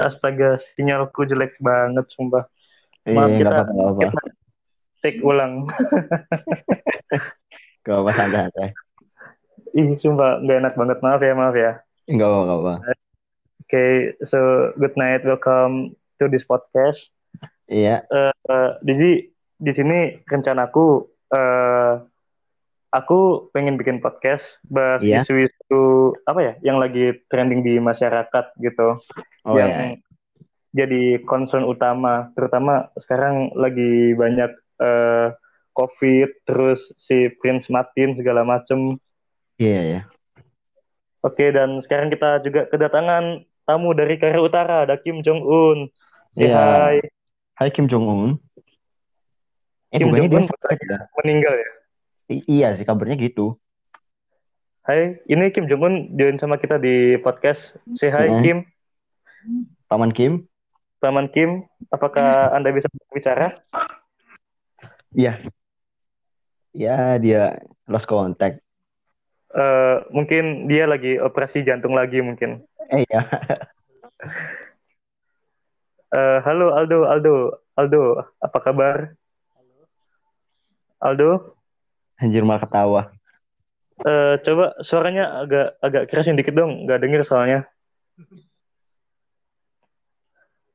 Astaga, sinyalku jelek banget, sumpah. Iya, Maaf, kita, nggak apa-apa. kita take ulang. Nggak apa-apa, santai-santai. Ih, sumpah, nggak enak banget. Maaf ya, maaf ya. Nggak apa-apa, apa. Oke, so good night. Welcome to this podcast. Iya, Eh, eh, jadi di sini rencanaku, eh, aku pengen bikin podcast bahas Iya. isu-isu apa ya, yang lagi trending di masyarakat gitu. oh yang ya. jadi concern utama, terutama sekarang lagi banyak eh, COVID, terus si Prince Martin segala macem. Iya, ya. Oke, dan sekarang kita juga kedatangan tamu dari Korea Utara, ada Kim Jong Un. Say Iya. hi. Hai Kim Jong Un. Eh, Kim Jong Un meninggal ya. I- iya sih, kabarnya gitu. Hai, ini Kim Jong Un join sama kita di podcast. Say hi, Heeh. Kim. Paman Kim? Paman Kim, apakah Anda bisa bicara? Iya. Ya, dia lost contact. Eh, mungkin dia lagi operasi jantung lagi mungkin. Eh, ya. Eh, halo Aldo, Aldo, Aldo, apa kabar? Aldo, Anjir malah ketawa. Eh, coba suaranya agak agak kerasin dikit dong, nggak denger soalnya.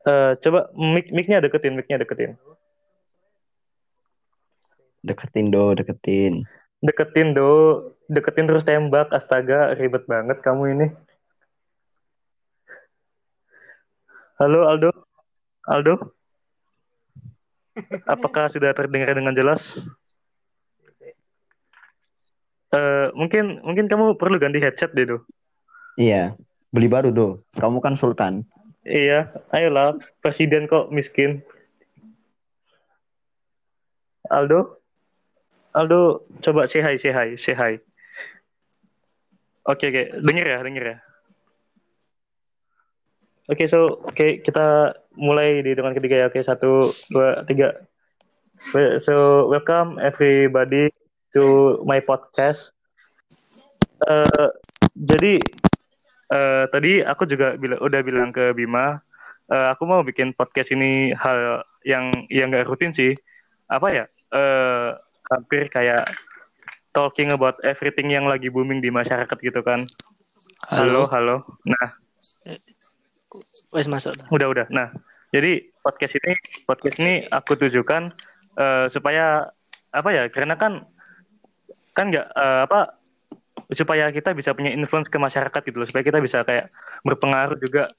Eh, coba mic micnya deketin, micnya deketin, Deketin do, deketin. deketin do, deketin terus tembak, astaga ribet banget kamu ini. Halo Aldo, Aldo, apakah sudah terdengar dengan jelas? Eh, mungkin mungkin kamu perlu ganti headset deh do. Iya. Beli baru do. Kamu kan sultan. Iya, ayolah, presiden kok miskin. Aldo, Aldo, coba say hi, say hi, say hi. Oke, oke, denger ya, denger ya. Oke, so, oke, kita mulai di hitungan ketiga ya. Oke, satu, dua, tiga. So, welcome everybody to my podcast. Eh, jadi, eh, tadi aku juga bila, udah bilang ke Bima, eh, aku mau bikin podcast ini hal yang yang nggak rutin sih. Apa ya? Eh, hampir kayak talking about everything yang lagi booming di masyarakat gitu kan. Halo, halo. Nah, Wes masuk. dah. udah udah. Nah, jadi podcast ini podcast ini aku tujukan eh, supaya apa ya? Karena kan kan nggak eh, apa supaya kita bisa punya influence ke masyarakat gitu loh. Supaya kita bisa kayak berpengaruh juga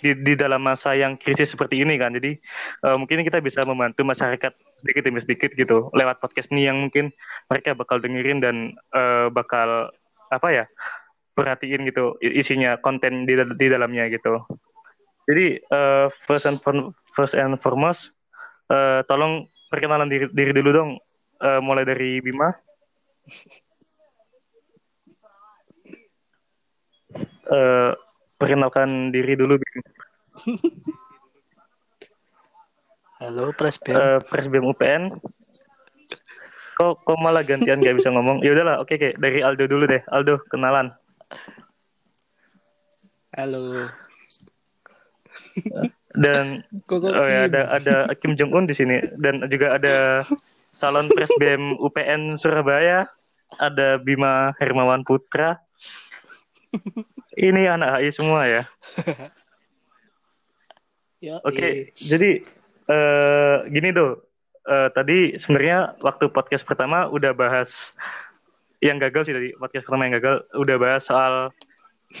di di dalam masa yang krisis seperti ini kan. Jadi eh, mungkin kita bisa membantu masyarakat sedikit demi sedikit gitu lewat podcast ini yang mungkin mereka bakal dengerin dan eh, bakal apa ya perhatiin gitu isinya konten di di dalamnya gitu. Jadi eh, first and first and foremost eh, tolong perkenalan diri, diri dulu dong Eh, mulai dari Bima eh perkenalkan diri dulu Bim. Halo, Pres BEM. Eh, Presbem UPN. Kok, kok malah gantian nggak bisa ngomong? Ya udahlah, oke oke dari Aldo dulu deh. Aldo kenalan. Halo. Dan Kok kok oh ya, ada ada Kim Jong Un di sini dan juga ada calon Presbem UPN Surabaya. Ada Bima Hermawan Putra. Ini anak HI semua ya. Oke, jadi eh gini do, Eh, tadi sebenarnya waktu podcast pertama udah bahas yang gagal sih tadi podcast pertama yang gagal udah bahas soal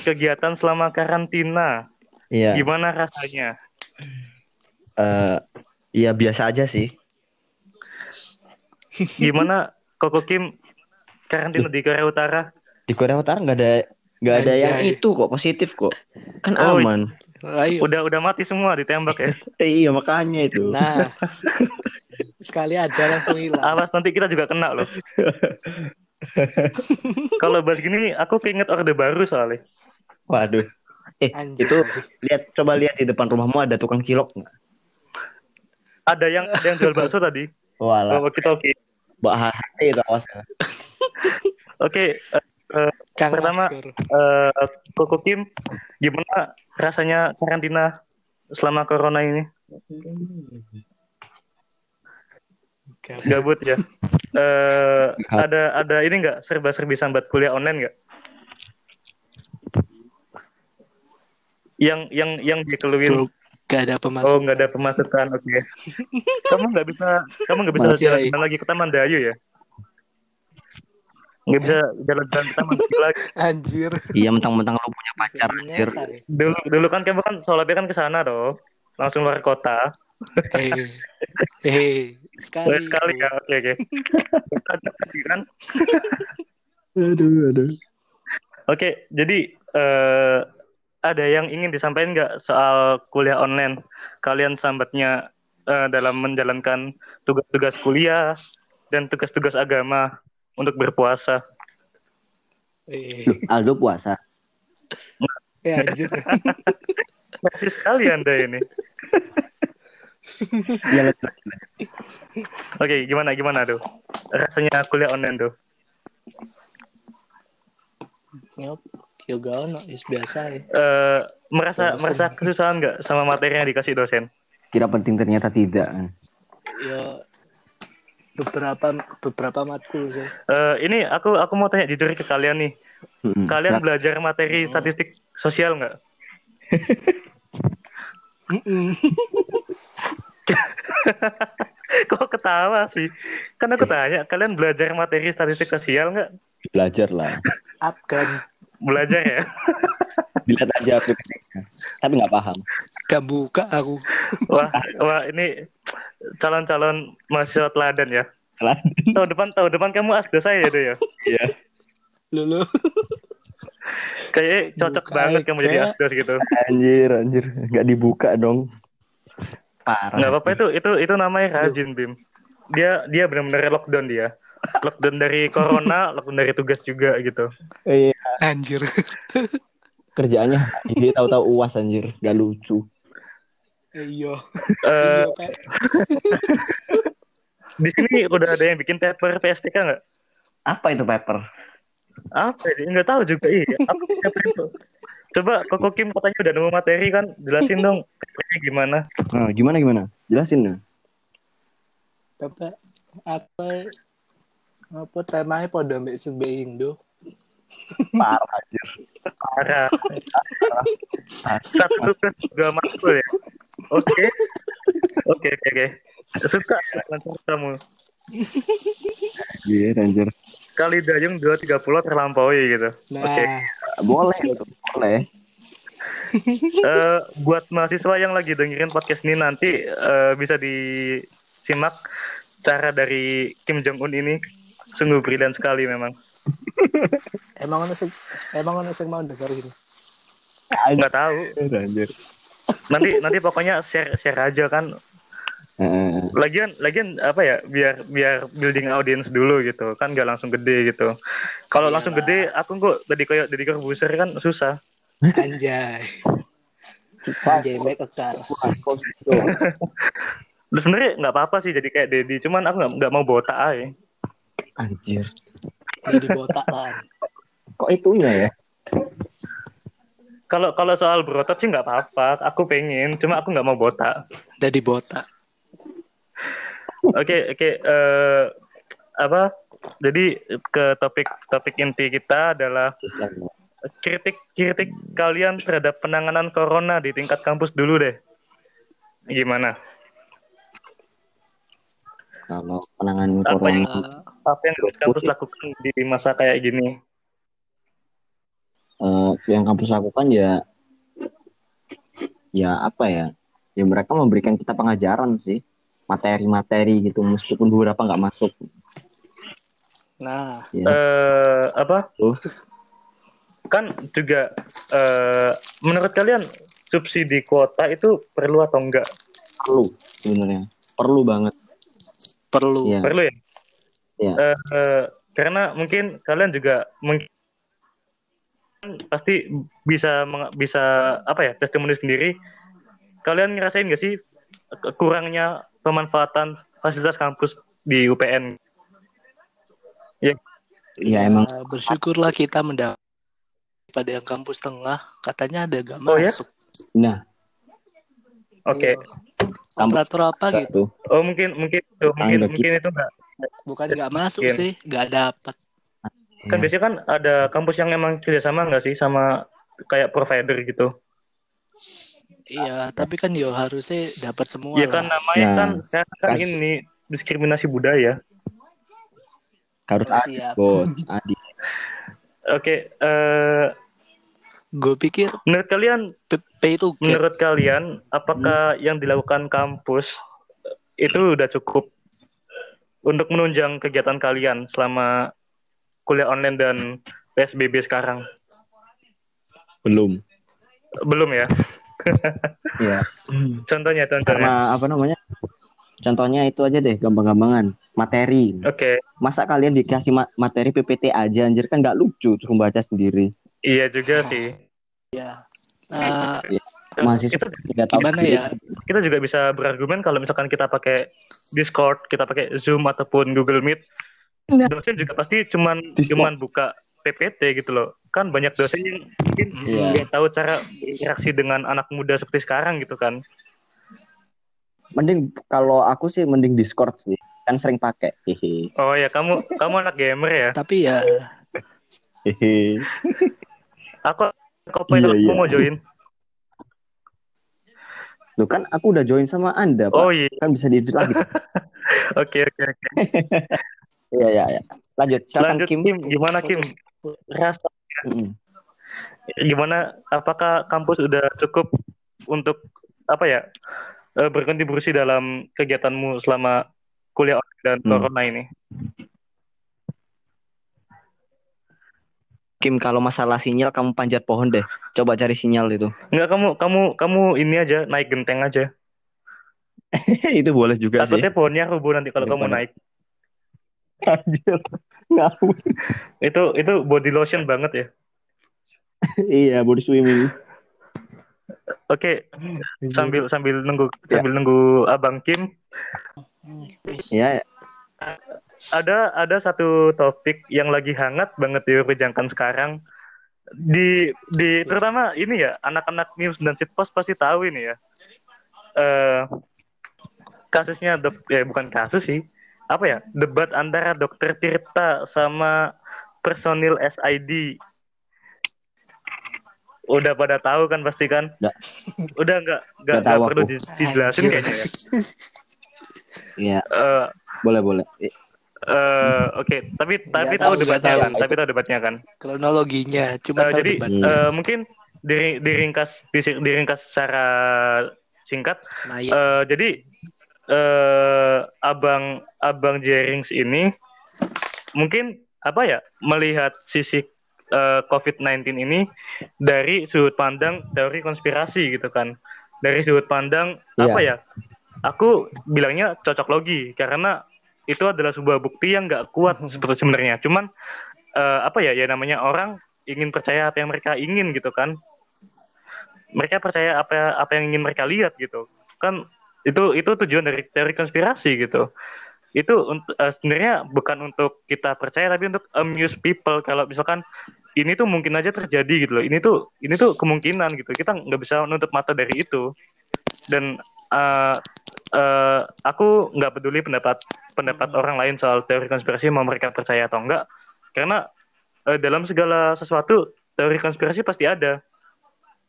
kegiatan selama karantina. Iya. Gimana rasanya? Eh, iya biasa aja sih. Gimana Koko Kim karantina di Korea Utara? Di Korea Utara nggak ada nggak ada yang itu kok positif kok. Kan Oh, aman. Ayo. Udah udah mati semua ditembak ya. Eh, iya makanya itu. Nah, sekali ada langsung hilang. Awas nanti kita juga kena loh. Kalau bahas gini aku keinget orde baru soalnya. Waduh. Eh, Anjay. itu lihat coba lihat di depan rumahmu ada tukang cilok nggak? Ada yang ada yang jual bakso tadi. Walah, Oh, kita oke. Mbak hati itu awas ya. Oke, eh, eh, Kang pertama, Masker. eh, Koko Kim, gimana rasanya karantina selama corona ini? Gak- Gabut ya. Eh ada ada ini nggak serba-serbi sambat kuliah online nggak? Yang yang yang dikeluhin gak ada Oh pemasukan. nggak ada pemasukan, oke. kamu nggak bisa, kamu nggak bisa jalan-jalan lagi ke Taman Dayu ya? Nggak bisa jalan-jalan ke Taman Dayu lagi. Anjir. Iya mentang-mentang lu punya pacar anjir. Ya. Dulu dulu kan kamu kan sholatnya kan ke sana doh, langsung luar kota. Eh, eh, sekali. Sekali bro. ya, oke oke. kan? Aduh, aduh. Oke, jadi eh, ada yang ingin disampaikan nggak soal kuliah online? Kalian sambatnya eh, dalam menjalankan tugas-tugas kuliah dan tugas-tugas agama untuk berpuasa. Eh, Loh, Aldo puasa. anjir. Masih sekali Anda ini. Iya, Oke, gimana gimana tuh? Rasanya kuliah online tuh? Nyop, yoga ono, is biasa ya. Eh, merasa Dosen. merasa kesusahan nggak sama materi yang dikasih dosen? Kira penting ternyata tidak. Ya, beberapa beberapa matkul sih. Eh, ini aku aku mau tanya jujur ke kalian nih. Mm-mm. Kalian Siap. belajar materi statistik sosial nggak? Kok ketawa sih? Kan aku tanya, kalian belajar materi statistik sosial nggak? belajar lah. Afgan, Belajar ya? Dilihat aja aplikasinya. Tapi nggak paham. gak buka aku. Wah, wah ini calon-calon mahasiswa teladan ya. Tahun depan, tahun depan kamu asdo saya ya, Do, ya? Iya. Lulu. Kayaknya cocok Buka banget kamu jadi asdos gitu. Anjir, anjir. Nggak dibuka dong. Parah. Nggak apa-apa itu, itu itu namanya rajin, Bim. Dia dia benar-benar lockdown dia. Lockdown dari corona, lockdown dari tugas juga gitu. Iya. Anjir. Kerjaannya ini tahu-tahu uas anjir. Gak lucu. Iya. Eh, Iya, Pak. di sini udah ada yang bikin paper PSTK nggak? Apa itu paper? Apa ya? Nggak tahu juga iya. Apa paper itu? Coba Koko Kim katanya udah nemu materi kan, jelasin dong papernya gimana. Nah, gimana gimana? Jelasin nah. Bapak apa apa temanya pada sebe Indo Parah anjir. Parah. Satu tugas dua makul ya. Oke. Oke oke oke. Suka lancar kamu. Anjir, anjir. Kali dayung dua tiga puluh terlampaui gitu. nah Oke. Boleh, boleh. Eh, buat mahasiswa yang lagi dengerin podcast ini nanti eh, bisa disimak cara dari Kim Jong Un ini sungguh brilian sekali memang. Emang ono sing emang ono sing mau denger gitu Nggak tahu. Anjir. Nanti nanti pokoknya share share aja kan. Heeh. Lagian lagian apa ya biar biar building audience dulu gitu kan nggak langsung gede gitu. Kalau Iyalah. langsung gede aku kok jadi kayak jadi Corbuzier kan susah. anjay anjay make a car Lu sebenarnya nggak apa-apa sih jadi kayak Dedi, cuman aku nggak nggak mau botak aja. Anjir. Jadi botak lah Kok itunya ya? Kalau kalau soal berotot sih nggak apa-apa, aku pengen, cuma aku nggak mau botak. jadi botak Oke oke eh, apa? Jadi ke topik topik inti kita adalah kritik kritik kalian terhadap penanganan corona di tingkat kampus dulu deh. Gimana? Kalau penanganan Apa yang corona apa yang kampus lakukan di masa kayak gini? eh, yang kampus lakukan ya ya apa ya? Ya mereka memberikan kita pengajaran sih. Materi-materi gitu meskipun beberapa nggak masuk. nah Ya. Eh apa? Tuh. Kan juga eh menurut kalian subsidi kuota itu perlu atau enggak? perlu sebenarnya. Perlu banget. Perlu Iya. Perlu ya? Iya. Eh, eh, karena mungkin kalian juga mungkin pasti bisa bisa apa ya testimoni sendiri. Kalian ngerasain gak sih kurangnya pemanfaatan fasilitas kampus di UPN? Ya emang Ya, bersyukurlah kita mendapat pada yang kampus tengah katanya ada gak Oh, ya? masuk nah Oke. Iya. Operator apa gitu? Oh mungkin mungkin itu mungkin Tangga mungkin itu enggak. Bukan nggak masuk Mungkin. sih, nggak dapat. Kan biasanya kan ada kampus yang emang kerjasama nggak sih sama kayak provider gitu. Iya, tapi kan yo harusnya dapat semua Iya lah. kan namanya Nah, kan sekarang kan kan- ini diskriminasi budaya. Harus Oh, adil, siap. bos. Adil. Oke, eh Gue pikir menurut kalian P- pay to get. menurut kalian apakah yang dilakukan kampus itu udah cukup untuk menunjang kegiatan kalian selama kuliah online dan PSBB sekarang? Belum. Belum ya? Iya. Contohnya, contohnya. Karena apa namanya? Contohnya itu aja deh, gampang-gampangan. Materi. Oke, Masa kalian dikasih ma- materi PPT aja, anjir kan nggak lucu suruh baca sendiri. Iya juga sih. Ya. Nah, Mahasiswa Itu tidak tahu. gimana ya? kita juga bisa berargumen kalau misalkan kita pakai Discord, kita pakai Zoom ataupun Google Meet, Nah. dosen juga pasti cuman Discord. cuman buka PPT gitu loh. Kan banyak dosen yang mungkin Iya. nggak tahu cara berinteraksi dengan anak muda seperti sekarang gitu kan. Mending kalau aku sih mending Discord sih. Kan sering pakai. Hehe. Oh ya, kamu kamu anak gamer ya. Tapi ya Hehe. Aku Copilot Iya, aku iya. mau join. Loh kan aku udah join sama Anda, Pak. Oh iya. Kan bisa di lagi. Oke oke oke. Iya, iya, iya. Lanjut. Silakan Lanjut Kim. Kim, gimana Kim? Rasa Mm-mm. gimana? Apakah kampus udah cukup untuk apa ya eh, berkontribusi dalam kegiatanmu selama kuliah online dan Hmm. corona ini? Kim, kalau masalah sinyal kamu panjat pohon deh. Coba cari sinyal itu. Enggak kamu kamu kamu ini aja naik genteng aja. itu boleh juga sih. Takutnya pohonnya rubuh nanti kalau kamu naik. Anjir. Ngawur. Itu itu body lotion banget ya. iya, body swimming. Oke, sambil sambil nunggu Ya. sambil nunggu Abang Kim, Iya, ada ada satu topik yang lagi hangat banget diperbincangkan sekarang di di terutama ini ya anak-anak news dan sitpost pasti tahu ini ya eh kasusnya dok ya bukan kasus sih apa ya debat antara dokter Tirta sama personil SID udah pada tahu kan pasti kan Udah. udah nggak nggak perlu aku. dijelasin kayaknya ya iya. Eh, Boleh, boleh. Eh, Oke, tapi tapi Nggak tahu tahu, nggak debatnya tahu. kan, tapi tahu debatnya kan. kronologinya cuma Eh, tahu jadi debat. Iya. eh, mungkin diri- diringkas disi- diringkas secara singkat. Nah, ya. Eh, jadi eh, abang abang Jerings ini mungkin apa ya melihat sisi eh, COVID-19 ini dari sudut pandang teori konspirasi gitu kan, dari sudut pandang Iya. apa ya? Aku bilangnya cocok logi karena itu adalah sebuah bukti yang nggak kuat seperti sebenarnya. Cuman eh, apa ya ya namanya orang ingin percaya apa yang mereka ingin gitu kan. Mereka percaya apa apa yang ingin mereka lihat gitu. Kan itu itu tujuan dari teori konspirasi gitu. Itu eh, sebenarnya bukan untuk kita percaya tapi untuk amuse people kalau misalkan ini tuh mungkin aja terjadi gitu loh. Ini tuh ini tuh kemungkinan gitu. Kita nggak bisa menutup mata dari itu. Dan eh, eh, aku nggak peduli pendapat pendapat orang lain soal teori konspirasi mau mereka percaya atau enggak. Karena eh, dalam segala sesuatu teori konspirasi pasti ada.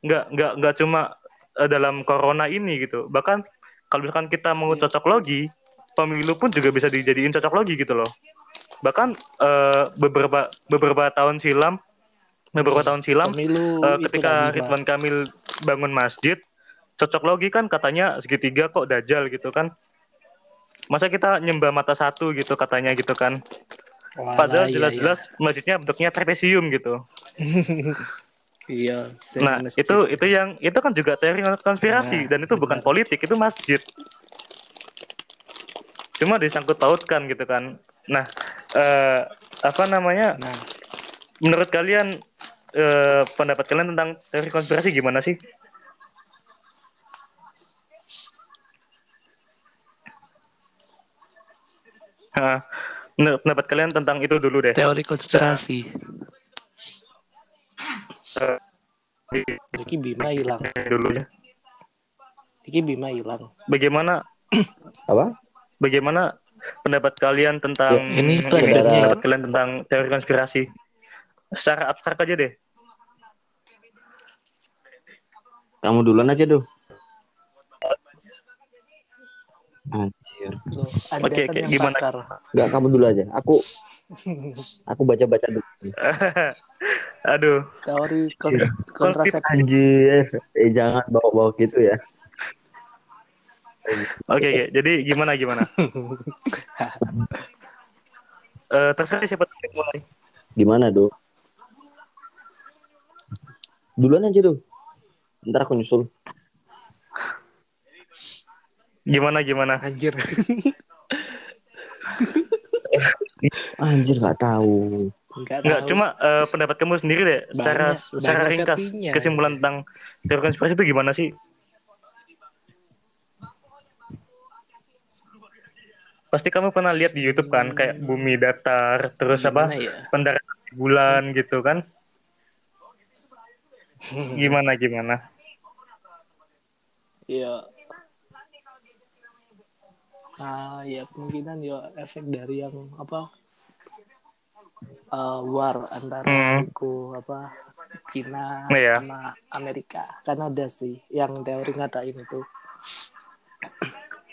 Nggak nggak nggak cuma eh, dalam corona ini gitu. Bahkan kalau misalkan kita mau cocok logi pemilu pun juga bisa dijadiin cocok logi gitu loh. Bahkan eh, beberapa beberapa tahun silam beberapa tahun silam pemilu Eh, ketika. Ridwan Kamil bangun masjid, cocok logi kan katanya segitiga kok dajal gitu kan. Masa kita nyembah mata satu gitu katanya gitu kan. Walah, Padahal iya, jelas-jelas masjidnya bentuknya trapesium gitu. iya Nah, masjid. itu itu yang itu kan juga teori konspirasi Nah, dan itu bukan benar. politik, itu masjid. Cuma disangkut pautkan gitu kan. Nah, eh, apa namanya? nah Menurut kalian eh, pendapat kalian tentang teori konspirasi gimana sih? Hah, menurut pendapat kalian tentang itu dulu deh. teori konspirasi Jadi Bima hilang dulu ya. Iki Bima hilang. Bagaimana Apa? bagaimana pendapat kalian tentang Ya, ini flashbacknya. pendapat kalian tentang teori konspirasi? Secara abstrak aja deh. Kamu duluan aja, Duh. Anjir. Oke, oke. yang Gimana? pakar. Enggak, kamu dulu aja. Aku aku baca-baca dulu. Aduh, Teori kon- kontrasepsi. Anjir. Eh jangan bawa-bawa gitu ya. oke oke. Jadi gimana gimana? Eh terserah siapa yang mulai. Gimana, Duh? Duluan aja, Duh. Ntar aku nyusul. Gimana gimana? Anjir. Anjir, nggak tahu. Enggak cuma eh, pendapat kamu sendiri deh. Secara Banyak- secara ringkas versinya, kesimpulan tentang teori konspirasi itu gimana sih? Pasti kamu pernah lihat di YouTube kan, kayak bumi datar, terus apa Gimana ya? pendaratan di bulan gitu kan? Gimana gimana? Iya. Ah, ya kemungkinan ya efek dari yang apa? eh, war antara Hmm. itu apa Cina Iya. sama Amerika kan ada sih yang teori ngatain itu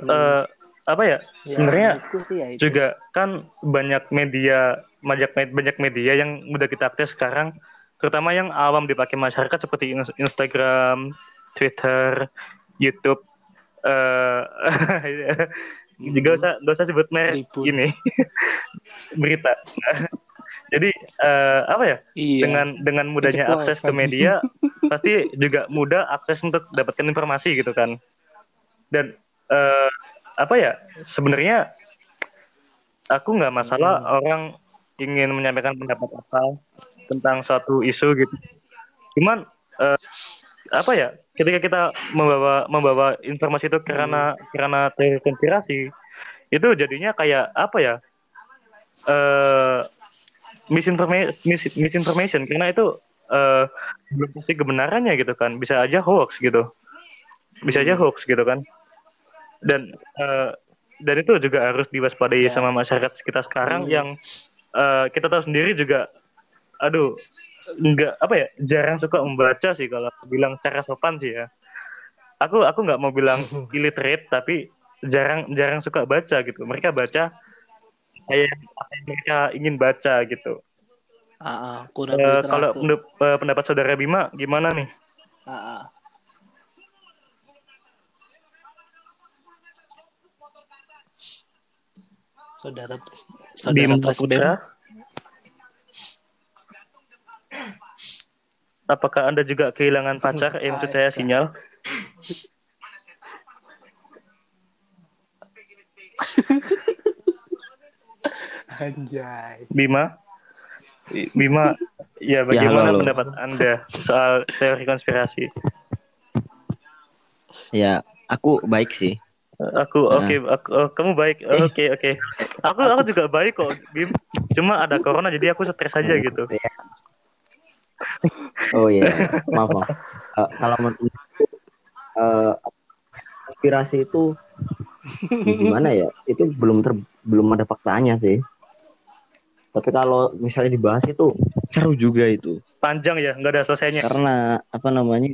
Eh apa ya? Ya, sebenarnya ya itu. juga kan banyak media banyak banyak media yang mudah kita akses sekarang terutama yang awam dipakai masyarakat seperti Ins- Instagram, Twitter, YouTube juga usah gak usah sebut merek ini. Berita. Jadi eh, apa ya? Iya. Dengan dengan mudahnya Keceplosan. akses ke media pasti juga mudah akses untuk dapatkan informasi gitu kan. Dan eh, apa ya? Sebenarnya aku nggak masalah Hmm. orang ingin menyampaikan pendapat apa tentang suatu isu gitu. Cuman eh, apa ya ketika kita membawa membawa informasi itu karena karena teori konspirasi itu jadinya kayak apa ya eh misinformation mis- misinformation. Karena itu eh belum pasti kebenarannya gitu kan. Bisa aja hoax gitu. Bisa aja hoax gitu kan. Dan eh, dan itu juga harus diwaspadai Ya. sama masyarakat sekitar sekarang Hmm. yang eh, kita tahu sendiri juga aduh nggak apa ya jarang suka membaca sih kalau bilang secara sopan sih ya. Aku aku nggak mau bilang illiterate tapi jarang jarang suka baca gitu. Mereka baca kayak apa yang mereka ingin baca gitu. Kurang Eh, kalau eh, pendapat saudara Bima gimana nih? Ah, ah. saudara saudara Bima Putra apakah anda juga kehilangan pacar eh maksud saya sinyal anjay Bima Bima ya bagaimana halo, halo. pendapat anda soal teori konspirasi Ya, aku baik sih. Aku Nah. oke, aku oh, kamu baik. Oke, oke. Aku aku juga baik kok, Bim. Cuma ada corona jadi aku stres aja gitu. Ya. Oh iya, maaf maaf. Eh, kalau menurutku eh, konspirasi itu gimana ya? Itu belum ter, belum ada faktanya sih. Tapi kalau misalnya dibahas itu seru juga itu. Panjang ya, nggak ada selesainya. Karena apa namanya?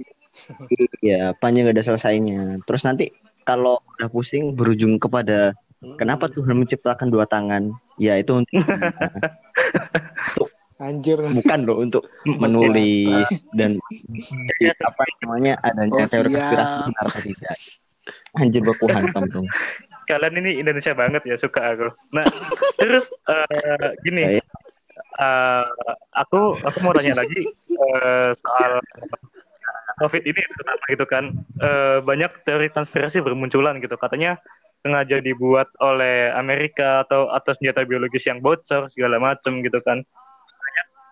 Iya, panjang gak ada selesainya. Terus nanti kalau udah pusing berujung kepada kenapa Tuhan menciptakan dua tangan? Ya itu untuk anjir bukan loh untuk menulis dan apa namanya adanya Oh, teori konspirasi benar atau tidak. Anjir baku hantam dong. Kalian ini Indonesia banget ya, suka aku. Nah, terus eh, gini, eh, aku aku mau tanya lagi eh, soal COVID ini terutama gitu kan. Eh, banyak teori konspirasi bermunculan gitu. Katanya sengaja dibuat oleh Amerika atau atau senjata biologis yang bocor segala macam gitu kan.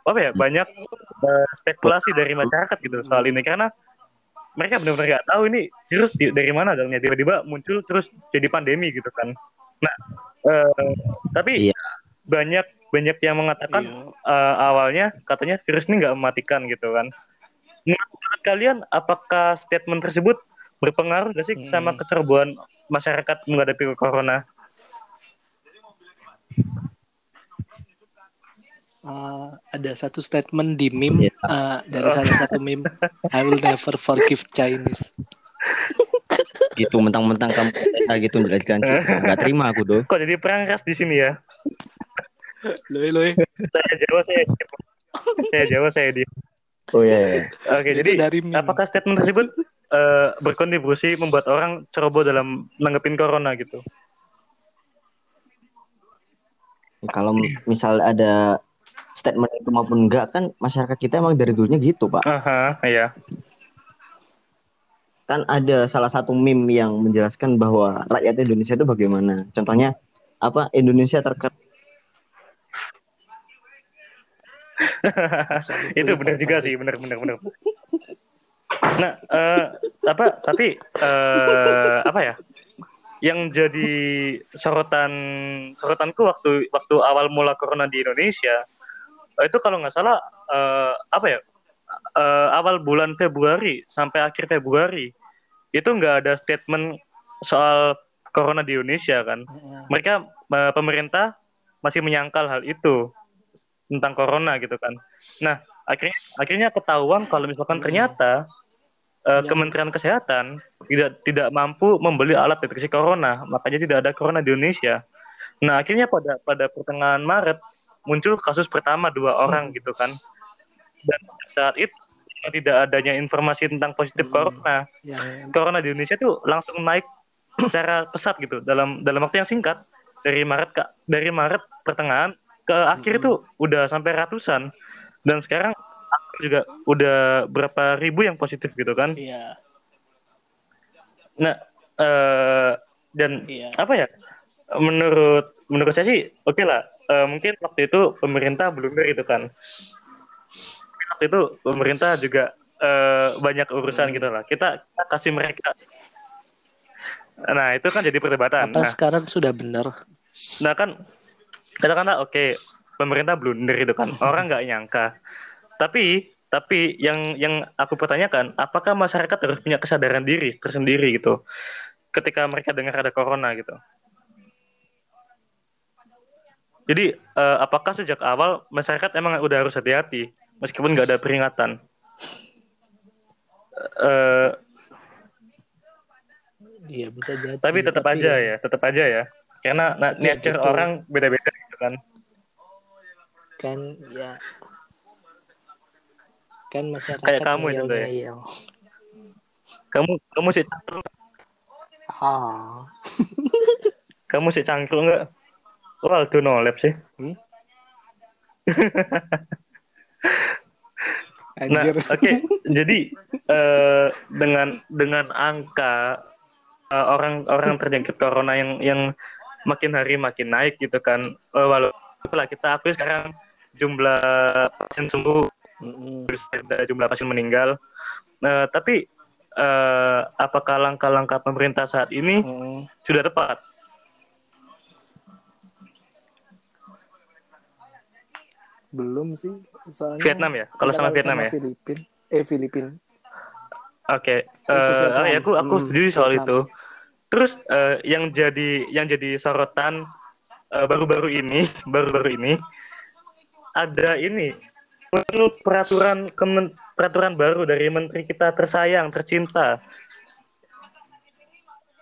Banyak, apa ya? Banyak eh, spekulasi dari masyarakat gitu soal ini karena mereka benar-benar nggak tahu ini virus di- dari mana dong tiba-tiba muncul terus jadi pandemi gitu kan. Nah, eh, tapi Iya. banyak banyak yang mengatakan Iya. eh, awalnya katanya virus ini nggak mematikan gitu kan. Menurut kalian apakah statement tersebut berpengaruh gak sih sama Hmm. kecerbuan masyarakat menghadapi corona? Uh, ada satu statement di meme Iya. uh, dari salah satu meme I will never forgive Chinese gitu mentang-mentang kamu nah, gitu menjelaskan sih nggak terima aku tuh Kok jadi perang ras di sini ya? loe loe Saya Jawa, saya Jawa. saya Jawa, saya di. oh iya, iya. Oke, Itu jadi dari meme. apakah statement tersebut eh, berkontribusi membuat orang ceroboh dalam nanggepin corona gitu? kalau misal ada statement itu maupun enggak kan masyarakat kita emang dari dulunya gitu pak Aha, iya. kan ada salah satu meme yang menjelaskan bahwa rakyat Indonesia itu bagaimana contohnya apa Indonesia terkait itu benar juga sih, benar benar benar. Nah, eh, apa tapi eh, apa ya? Yang jadi sorotan sorotanku waktu waktu awal mula corona di Indonesia itu kalau nggak salah eh, apa ya? eh, awal bulan Februari sampai akhir Februari itu nggak ada statement soal corona di Indonesia kan? Mereka eh, pemerintah masih menyangkal hal itu tentang corona gitu kan. Nah, akhirnya akhirnya ketahuan kalau misalkan ternyata eh, Ya. Kementerian Kesehatan tidak tidak mampu membeli alat deteksi corona, makanya tidak ada corona di Indonesia. Nah, akhirnya pada pada pertengahan Maret muncul kasus pertama dua orang gitu kan. Dan saat itu tidak adanya informasi tentang positif Hmm. corona. Yang corona di Indonesia tuh langsung naik secara pesat gitu. Dalam dalam waktu yang singkat dari Maret ke dari Maret pertengahan ke akhir itu udah sampai ratusan. Dan sekarang juga udah berapa ribu yang positif gitu kan. Iya. Nah eh dan iya. apa ya? Menurut menurut saya sih oke lah Eh, mungkin waktu itu pemerintah blunder itu kan. Waktu itu pemerintah juga eh, banyak urusan gitu lah. Kita, kita kasih mereka. Nah itu kan jadi perdebatan. Apa nah, sekarang sudah benar? Nah kan katakanlah oke pemerintah blunder itu kan. Orang nggak nyangka. Tapi tapi yang yang aku pertanyakan apakah masyarakat harus punya kesadaran diri tersendiri gitu? Ketika mereka dengar ada corona gitu jadi eh, apakah sejak awal masyarakat emang udah harus hati-hati meskipun nggak ada peringatan? Eh, iya bisa jadi tapi tetap aja ya. tetap aja ya. Karena na- Tapi ya nature gitu. orang beda-beda gitu kan. Kan ya. Kan masyarakat Kayak kamu itu, Doi. ngeyel-ngeyel. kamu kamu sih ah. Kamu sih cangkruk nggak wah itu nolep sih. Hmm? nah oke jadi eh, dengan dengan angka eh, orang orang terjangkit corona yang yang makin hari makin naik gitu kan Eh, walaupun lah kita akui sekarang jumlah pasien sembuh terus ada jumlah pasien meninggal. Eh, tapi eh, apakah langkah-langkah pemerintah saat ini Mm-mm. sudah tepat belum sih soalnya Vietnam ya? Kalau sama Vietnam ya? Filipin eh Filipin Oke, Itu eh, Vietnam. ah, ya, aku aku Hmm, setuju soal Vietnam. itu. Terus eh, yang jadi yang jadi sorotan eh, baru-baru ini, baru-baru ini ada ini peraturan kemen, peraturan baru dari menteri kita tersayang, tercinta.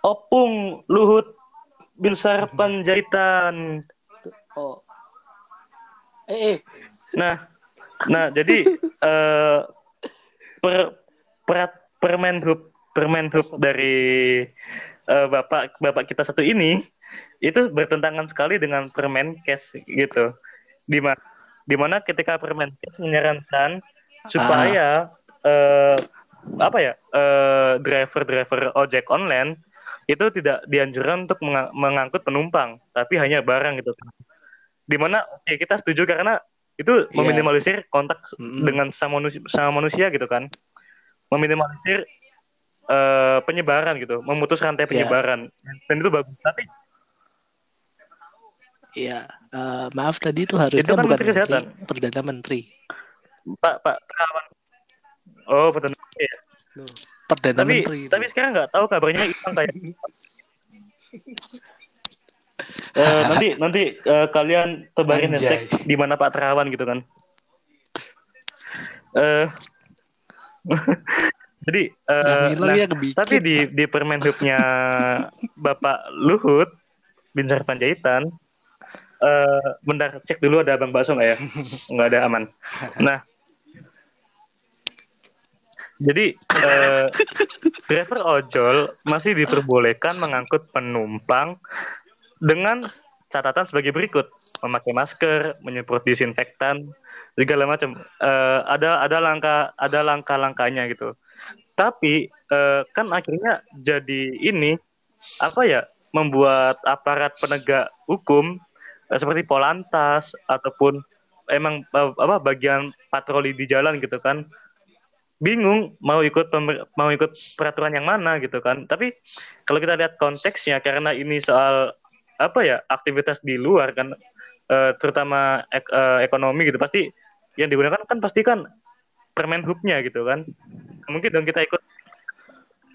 Opung Luhut Binsar Panjaitan. oh eh, eh. Nah, nah jadi eh per, perat- Permenhub Permenhub dari eh, bapak bapak kita satu ini itu bertentangan sekali dengan Permenkes gitu. Di mana di mana ketika Permenkes menyarankan supaya eh, apa ya eh, driver-driver ojek online itu tidak dianjurkan untuk menga- mengangkut penumpang, tapi hanya barang gitu. Di mana oke kita setuju karena itu Iya. meminimalisir kontak Mm-mm. dengan sama manusia, sama manusia gitu kan, meminimalisir eh, penyebaran gitu, memutus rantai Iya. penyebaran, dan itu bagus. Tapi Iya, eh, maaf tadi itu harusnya Itu kan bukan Menteri menteri, Kesehatan. perdana menteri. Pak Pak Terawan, oh betul ya. Loh. Perdana tapi Menteri. itu. tapi sekarang nggak tahu kabarnya hilang kayak Eh, nanti nanti eh, kalian tebarin hashtag di mana Pak Terawan gitu kan. Eh jadi hilang nah, ya kebikin. tapi di di Permenhubnya Bapak Luhut Binsar Panjaitan eh bentar cek dulu ada Bang Bakso nggak ya? Nggak ada aman. Nah. Jadi eh, driver ojol masih diperbolehkan mengangkut penumpang dengan catatan sebagai berikut. Memakai masker menyemprot disinfektan segala macam. Eh, ada ada langkah ada langkah-langkahnya gitu. Tapi eh, kan akhirnya jadi ini apa ya membuat aparat penegak hukum eh, seperti Polantas ataupun emang apa bagian patroli di jalan gitu kan bingung mau ikut pemer- mau ikut peraturan yang mana gitu kan. Tapi kalau kita lihat konteksnya karena ini soal apa ya aktivitas di luar kan eh, terutama ek- eh, ekonomi gitu pasti yang digunakan kan pasti kan permen hubnya gitu kan. Mungkin dong kita ikut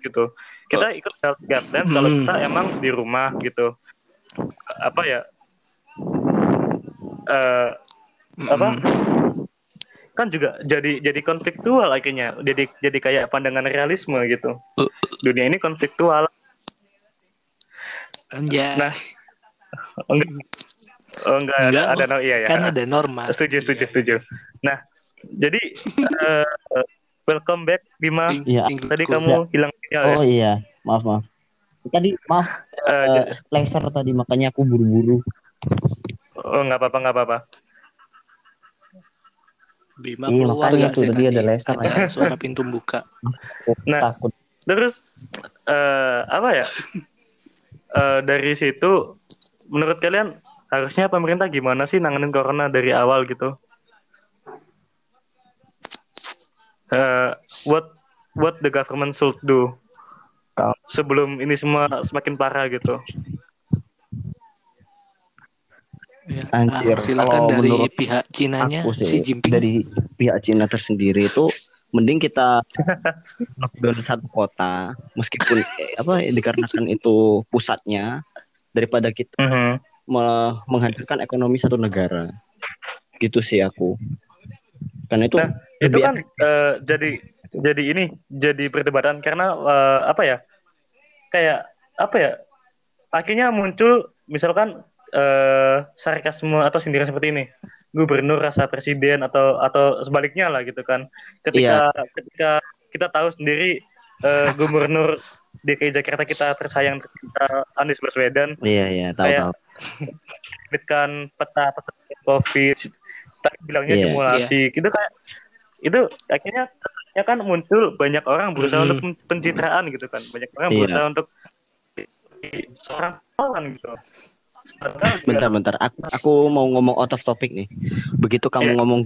gitu. Kita ikut self guidelines kalau Hmm. kita emang di rumah gitu. Apa ya? Eh apa? Kan juga jadi jadi konfliktual akhirnya. Jadi jadi kayak pandangan realisme gitu. Dunia ini konfliktual Anjay. Nah, oh, enggak oh, enggak, ada, Enggak, ada no- iya ya kan ada norma. setuju setuju setuju nah jadi eh, welcome back Bima Iya. Tadi kamu hilang sinyal ya Oh iya, maaf maaf. Tadi maaf Eh, eh, laser tadi makanya aku buru-buru. oh nggak apa-apa nggak apa-apa Bima Iya, keluar makanya tuh sih tadi tadi? ada laser. Ada suara pintu buka. Nah. takut. terus eh apa ya Eh dari situ menurut kalian harusnya pemerintah gimana sih nanganin corona dari awal gitu? Eh what what the government should do sebelum ini semua semakin parah gitu? Ya, Anjir, ah, silakan kalau dari menurut pihak Cinanya Aku si sih Jinping. dari pihak Cina tersendiri itu mending kita lockdown satu kota meskipun eh, apa dikarenakan itu pusatnya daripada kita Mhm. me- menghancurkan ekonomi satu negara. Gitu sih aku. Karena itu Nah, itu kan eh, jadi jadi ini jadi perdebatan karena eh, apa ya kayak apa ya akhirnya muncul misalkan eh sarkasme atau sindiran seperti ini. Gubernur rasa presiden atau atau sebaliknya lah gitu kan. Ketika ketika kita tahu sendiri eh, gubernur DKI Jakarta kita tersayang tercinta Anies Baswedan. Iya iya tahu kayak- tahu. terbitkan peta peta COVID. Tapi bilangnya Iya. simulasi. Gitu kayak itu akhirnya ya kan muncul banyak orang berusaha Mhm. untuk pen- pencitraan gitu kan. Banyak orang Iya. berusaha untuk seorang kawan gitu. Padahal juga- bentar bentar. Aku aku mau ngomong out of topic nih. Begitu kamu Iya. ngomong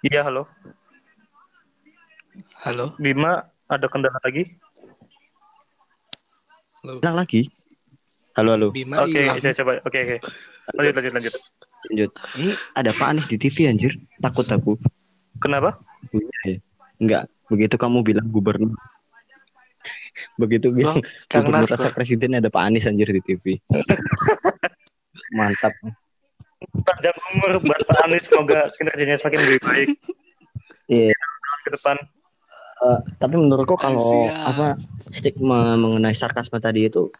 iya halo Halo. Bima ada kendala lagi? Halo. lagi? Halo halo. Bima oke hilang. saya coba. Oke oke. Lanjut lanjut lanjut. Lanjut. Ini ada Pak Anies di TV anjir. Takut aku. Kenapa? Iya. Enggak, begitu kamu bilang gubernur. begitu bilang Kang gubernur rasa presiden ada Pak Anies anjir di TV. Mantap. panjang umur buat Pak Anies. Semoga kinerjanya semakin lebih baik. Iya, terus ke depan eh, tapi menurutku kalau Siap. apa stigma mengenai sarkasme tadi itu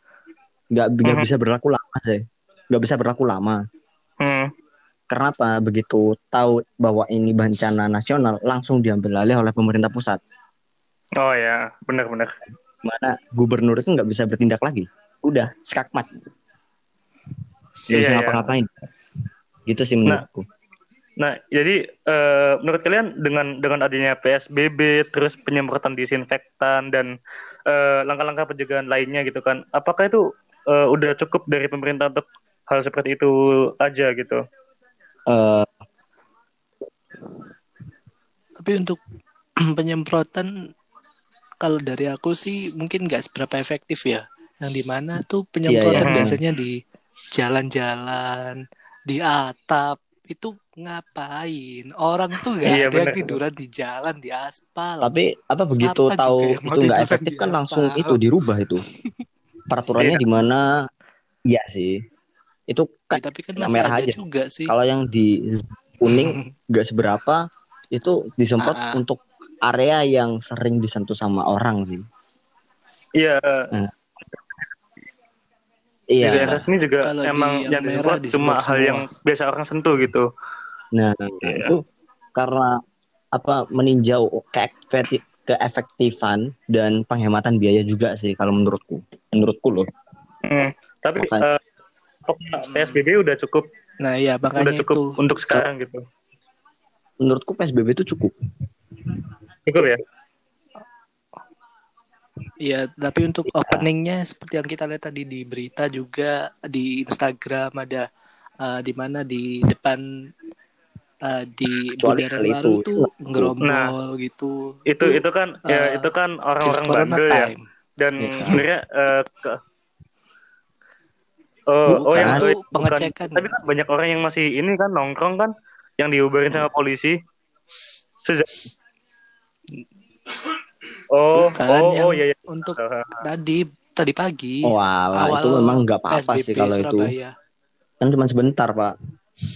nggak nggak Mhm. bisa berlaku lama sih. Nggak bisa berlaku lama. hmm. Karena apa? Begitu tahu bahwa ini bencana nasional, langsung diambil alih oleh pemerintah pusat. oh ya benar-benar Mana gubernur itu nggak bisa bertindak lagi. Udah, skakmat. Nggak Iya, bisa iya. ngapa-ngapain. Gitu sih menurutku. Nah, jadi eh, menurut kalian dengan dengan adanya PSBB, terus penyemprotan disinfektan dan eh, langkah-langkah pencegahan lainnya gitu kan, apakah itu eh, udah cukup dari pemerintah untuk hal seperti itu aja gitu? Eh, Tapi untuk penyemprotan kalau dari aku sih mungkin nggak seberapa efektif ya. Yang di mana tuh penyemprotan Iya, iya. biasanya di jalan-jalan, di atap, itu ngapain? Orang tuh gak Iya, ada yang bener. tiduran di jalan di aspal. Tapi apa begitu Siapa tahu yang itu nggak efektif kan langsung aspal? itu dirubah itu. Peraturannya Iya. di mana? Iya sih. Itu Ya, kan tapi kan yang masih merah ada aja. juga sih. kalau yang di kuning nggak seberapa itu disemprot Ah, ah. untuk area yang sering disentuh sama orang sih. Iya, di Iya. daerah sini juga Kalau di emang yang yang disemprot cuma hal semua. yang biasa orang sentuh gitu. Nah, Iya. itu karena apa meninjau keefekti- keefektifan dan penghematan biaya juga sih kalau menurutku. Menurutku loh. Hmm. Tapi Makanya- eh, PSBB udah cukup, Nah ya udah makanya cukup itu. untuk sekarang gitu. Menurutku PSBB itu cukup. Cukup ya. Ya tapi untuk Iya. openingnya seperti yang kita lihat tadi di berita juga di Instagram ada eh, di mana di depan eh, di Bundaran Baru itu tuh ngerombol gitu. Itu itu kan ya eh, itu kan orang-orang bandel ya. time. Dan Iya. sebenarnya eh, ke Oh, oh yang itu bukan. pengecekan. Tapi kan banyak orang yang masih ini kan nongkrong kan yang diuberin sama polisi. Sejak Oh, Bukan oh, yang oh iya iya. untuk Eh, tadi tadi pagi Oh, alah, awal itu memang nggak apa-apa sih kalau itu. Kan cuma sebentar, Pak.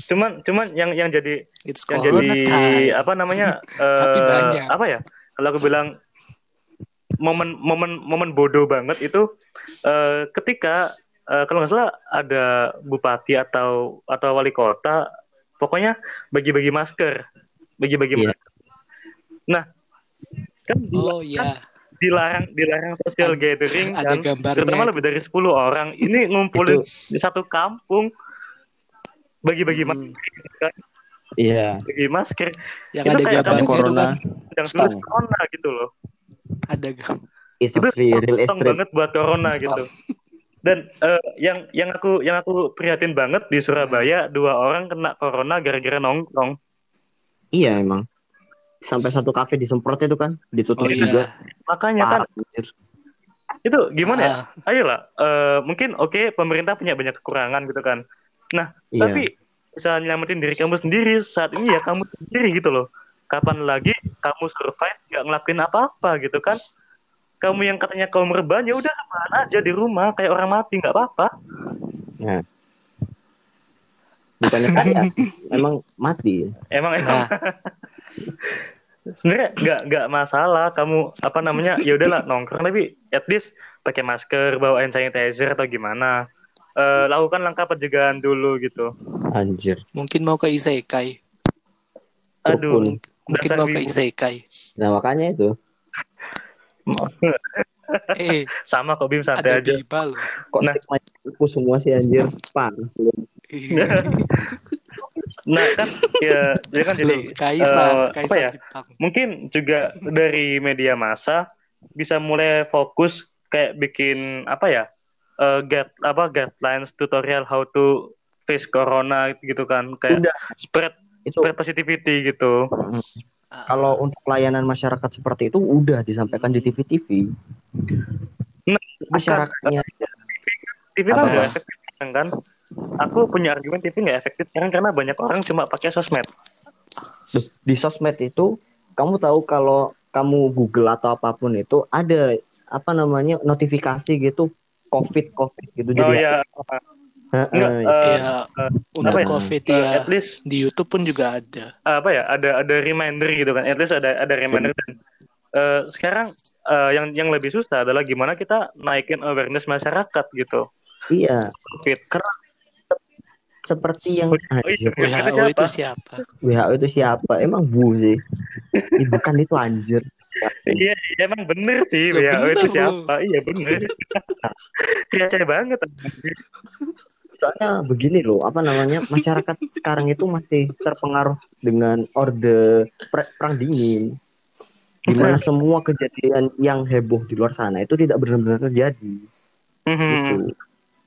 Cuman cuman yang yang jadi It's yang jadi time. apa namanya eh, Tapi banyak. apa ya kalau aku bilang momen momen momen bodoh banget itu eh, ketika eh, kalau nggak salah ada bupati atau atau wali kota pokoknya bagi-bagi masker bagi-bagi Iya. masker nah kan Oh iya, dilarang dilarang social Ad- gathering ada kan gambarnya. terutama lebih dari 10 orang. Ini ngumpulin di satu kampung. Bagi-bagi Hmm. masker. Kan Iya. bagi masker. Yang itu ada kayak itu corona. kan yang virus corona gitu loh. Ada gam It's a itu free real potong banget buat corona Stop. gitu. Dan eh, yang yang aku yang aku prihatin banget di Surabaya dua orang kena corona gara-gara nongkrong. Iya emang. Sampai satu kafe disemprot itu kan, ditutup oh juga. iya makanya kan Parah, anjir. itu gimana ya Ah, ayolah eh, mungkin oke pemerintah punya banyak kekurangan gitu kan nah Iya. tapi bisa nyelamatin diri kamu sendiri saat ini ya kamu sendiri gitu loh kapan lagi kamu survive nggak ngelakuin apa-apa gitu kan kamu yang katanya kaum rebahan ya udah rebahan aja di rumah kayak orang mati nggak apa-apa Nah. Bukannya saya, emang mati. emang emang nah sebenarnya nggak nggak masalah. Kamu apa namanya ya udahlah nongkrong. Tapi at least pakai masker bawa hand sanitizer atau gimana. Eh, lakukan langkah pencegahan dulu gitu. Anjir. mungkin mau ke isekai. Aduh. Mungkin mau ke isekai. Nah makanya itu. eh sama kok Bim santai ada aja. Biba loh. Kok Nah. aku semua sih anjir. Parah. nah kan ya dia kan jadi kaisar apa kaisar ya? Jepang. Mungkin juga dari media massa bisa mulai fokus kayak bikin apa ya eh guide apa guidelines tutorial how to face corona gitu kan. Kayak Udah. spread Itu. spread positivity gitu Ah, kalau untuk pelayanan masyarakat seperti itu udah disampaikan di TV-TV. Nah, Masyarakatnya TV kan nggak efektif kan? Aku punya argumen TV nggak efektif sekarang karena banyak orang cuma pakai sosmed. Duh, di sosmed itu kamu tahu kalau kamu Google atau apa pun itu ada apa namanya notifikasi gitu COVID COVID gitu oh jadi ya Enggak, iya. eh, ya eh, untuk ya? covid ya at least di YouTube pun juga ada. Apa ya? Ada ada reminder gitu kan. At least ada ada reminder dan eh, sekarang eh, yang yang lebih susah adalah gimana kita naikin awareness masyarakat gitu. Iya. Covid. Seperti yang Oh, iya. anjir Wih, WHO itu itu siapa? WHO itu siapa? Emang bu sih? Ih, bukan itu anjir. Iya iya, emang bener sih ya bener itu siapa? Iya bener. Receh banget soalnya begini loh apa namanya masyarakat sekarang itu masih terpengaruh dengan orde perang dingin di mana semua kejadian yang heboh di luar sana itu tidak benar-benar terjadi Mhm. gitu.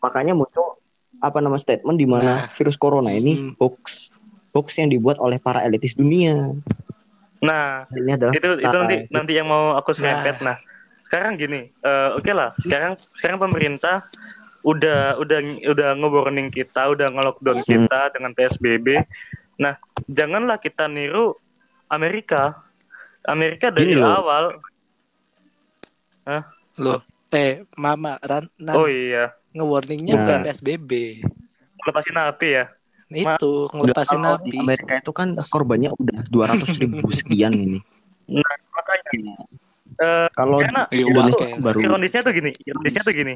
Makanya muncul apa nama statement di mana Nah. virus corona ini Hmm. hoax hoax yang dibuat oleh para elitis dunia. nah Ini adalah itu itu nanti Nah, nanti yang mau aku serempet nah sekarang gini eh, oke lah sekarang sekarang pemerintah udah udah udah nge-warning kita udah nge-lockdown Hmm. kita dengan PSBB Nah, janganlah kita niru Amerika. Amerika dari Gini loh. awal. Loh, eh Mama Ran Nan, Oh iya, nge-warningnya Nah. bukan PSBB. lepasin api ya. Itu ngelepasin napi. di Amerika itu kan korbannya udah 200 ribu sekian ini. Nah, makanya eh, Kalau Karena Iya, Indonesia wakil. baru ironisnya tuh gini, ironisnya tuh gini.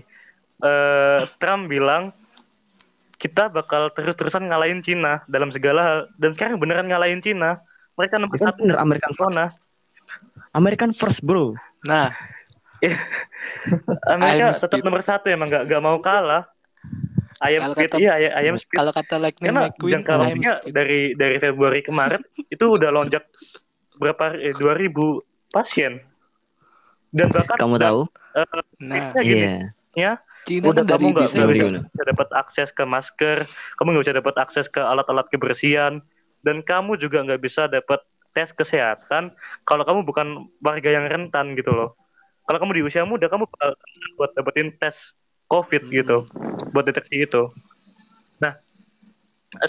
Eh, Trump bilang kita bakal terus-terusan ngalahin Cina dalam segala hal dan sekarang beneran ngalahin Cina. Mereka nomor satu bener, American first. corona. American first bro. Nah, Amerika I'm tetap speed. nomor satu emang gak, gak mau kalah. Ayam speed, kata- iya ayam, ayam speed. kalau kata Lightning Karena McQueen, jangka waktunya dari dari Februari ke Maret itu udah lonjak berapa eh, 2000 pasien. Dan bahkan Kamu tahu? eh, Nah, ya Iya. ya Cina udah dari kamu nggak Gimana? bisa dapat akses ke masker, kamu nggak bisa dapat akses ke alat-alat kebersihan, dan kamu juga nggak bisa dapat tes kesehatan kalau kamu bukan warga yang rentan gitu loh. Kalau kamu di usia muda, kamu buat dapetin tes COVID gitu, buat deteksi itu. Nah,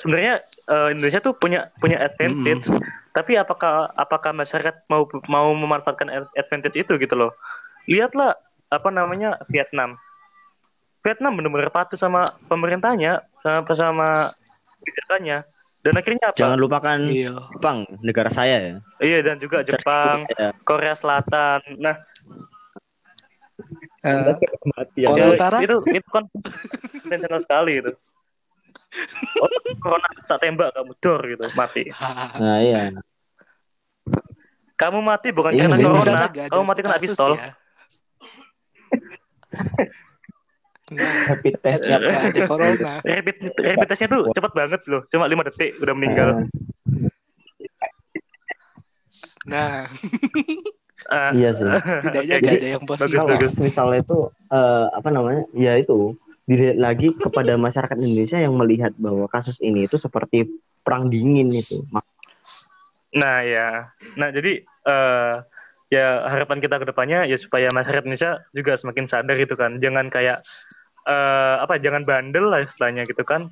sebenarnya eh, Indonesia tuh punya punya advantage, tapi apakah apakah masyarakat mau mau memanfaatkan advantage itu gitu loh? Lihatlah apa namanya Vietnam. Vietnam benar-benar patuh sama pemerintahnya, sama sama kebijakannya. Dan akhirnya apa? Jangan lupakan Iya. Jepang, negara saya ya. Iya dan juga Jepang, Ya. Korea Selatan. Nah, Eh, Mati Korea ya, Utara? itu itu kan intentional sekali itu. Oh, corona tak tembak kamu dor gitu, mati. Nah iya. Kamu mati bukan Iya, karena di corona, ada kamu mati kena pistol. ya. Nah, Rapid testnya ada corona. Rapid rapid testnya tuh cepat banget loh, cuma lima detik udah meninggal. Nah, Ah, Iya sih. setidaknya jadi ada yang positif. Kalau misalnya itu eh, apa namanya? Ya itu dilihat lagi kepada masyarakat Indonesia yang melihat bahwa kasus ini itu seperti perang dingin itu. Nah ya, nah jadi eh ya harapan kita ke depannya ya supaya masyarakat Indonesia juga semakin sadar gitu kan, jangan kayak eh apa, jangan bandel lah istilahnya gitu kan.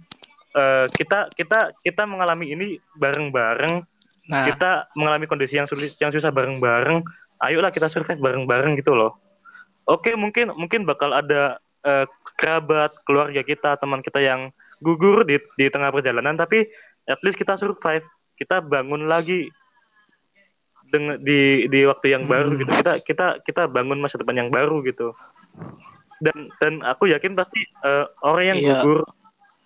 Eh kita kita kita mengalami ini bareng-bareng, Nah, kita mengalami kondisi yang sulit, yang susah bareng-bareng. Ayolah kita survive bareng-bareng gitu loh. Oke mungkin mungkin bakal ada eh, kerabat, keluarga kita, teman kita yang gugur di di tengah perjalanan, tapi at least kita survive, kita bangun lagi dengan di di waktu yang baru Hmm. gitu. Kita kita kita bangun masa depan yang baru gitu. Dan dan aku yakin pasti eh, orang yang Iya. gugur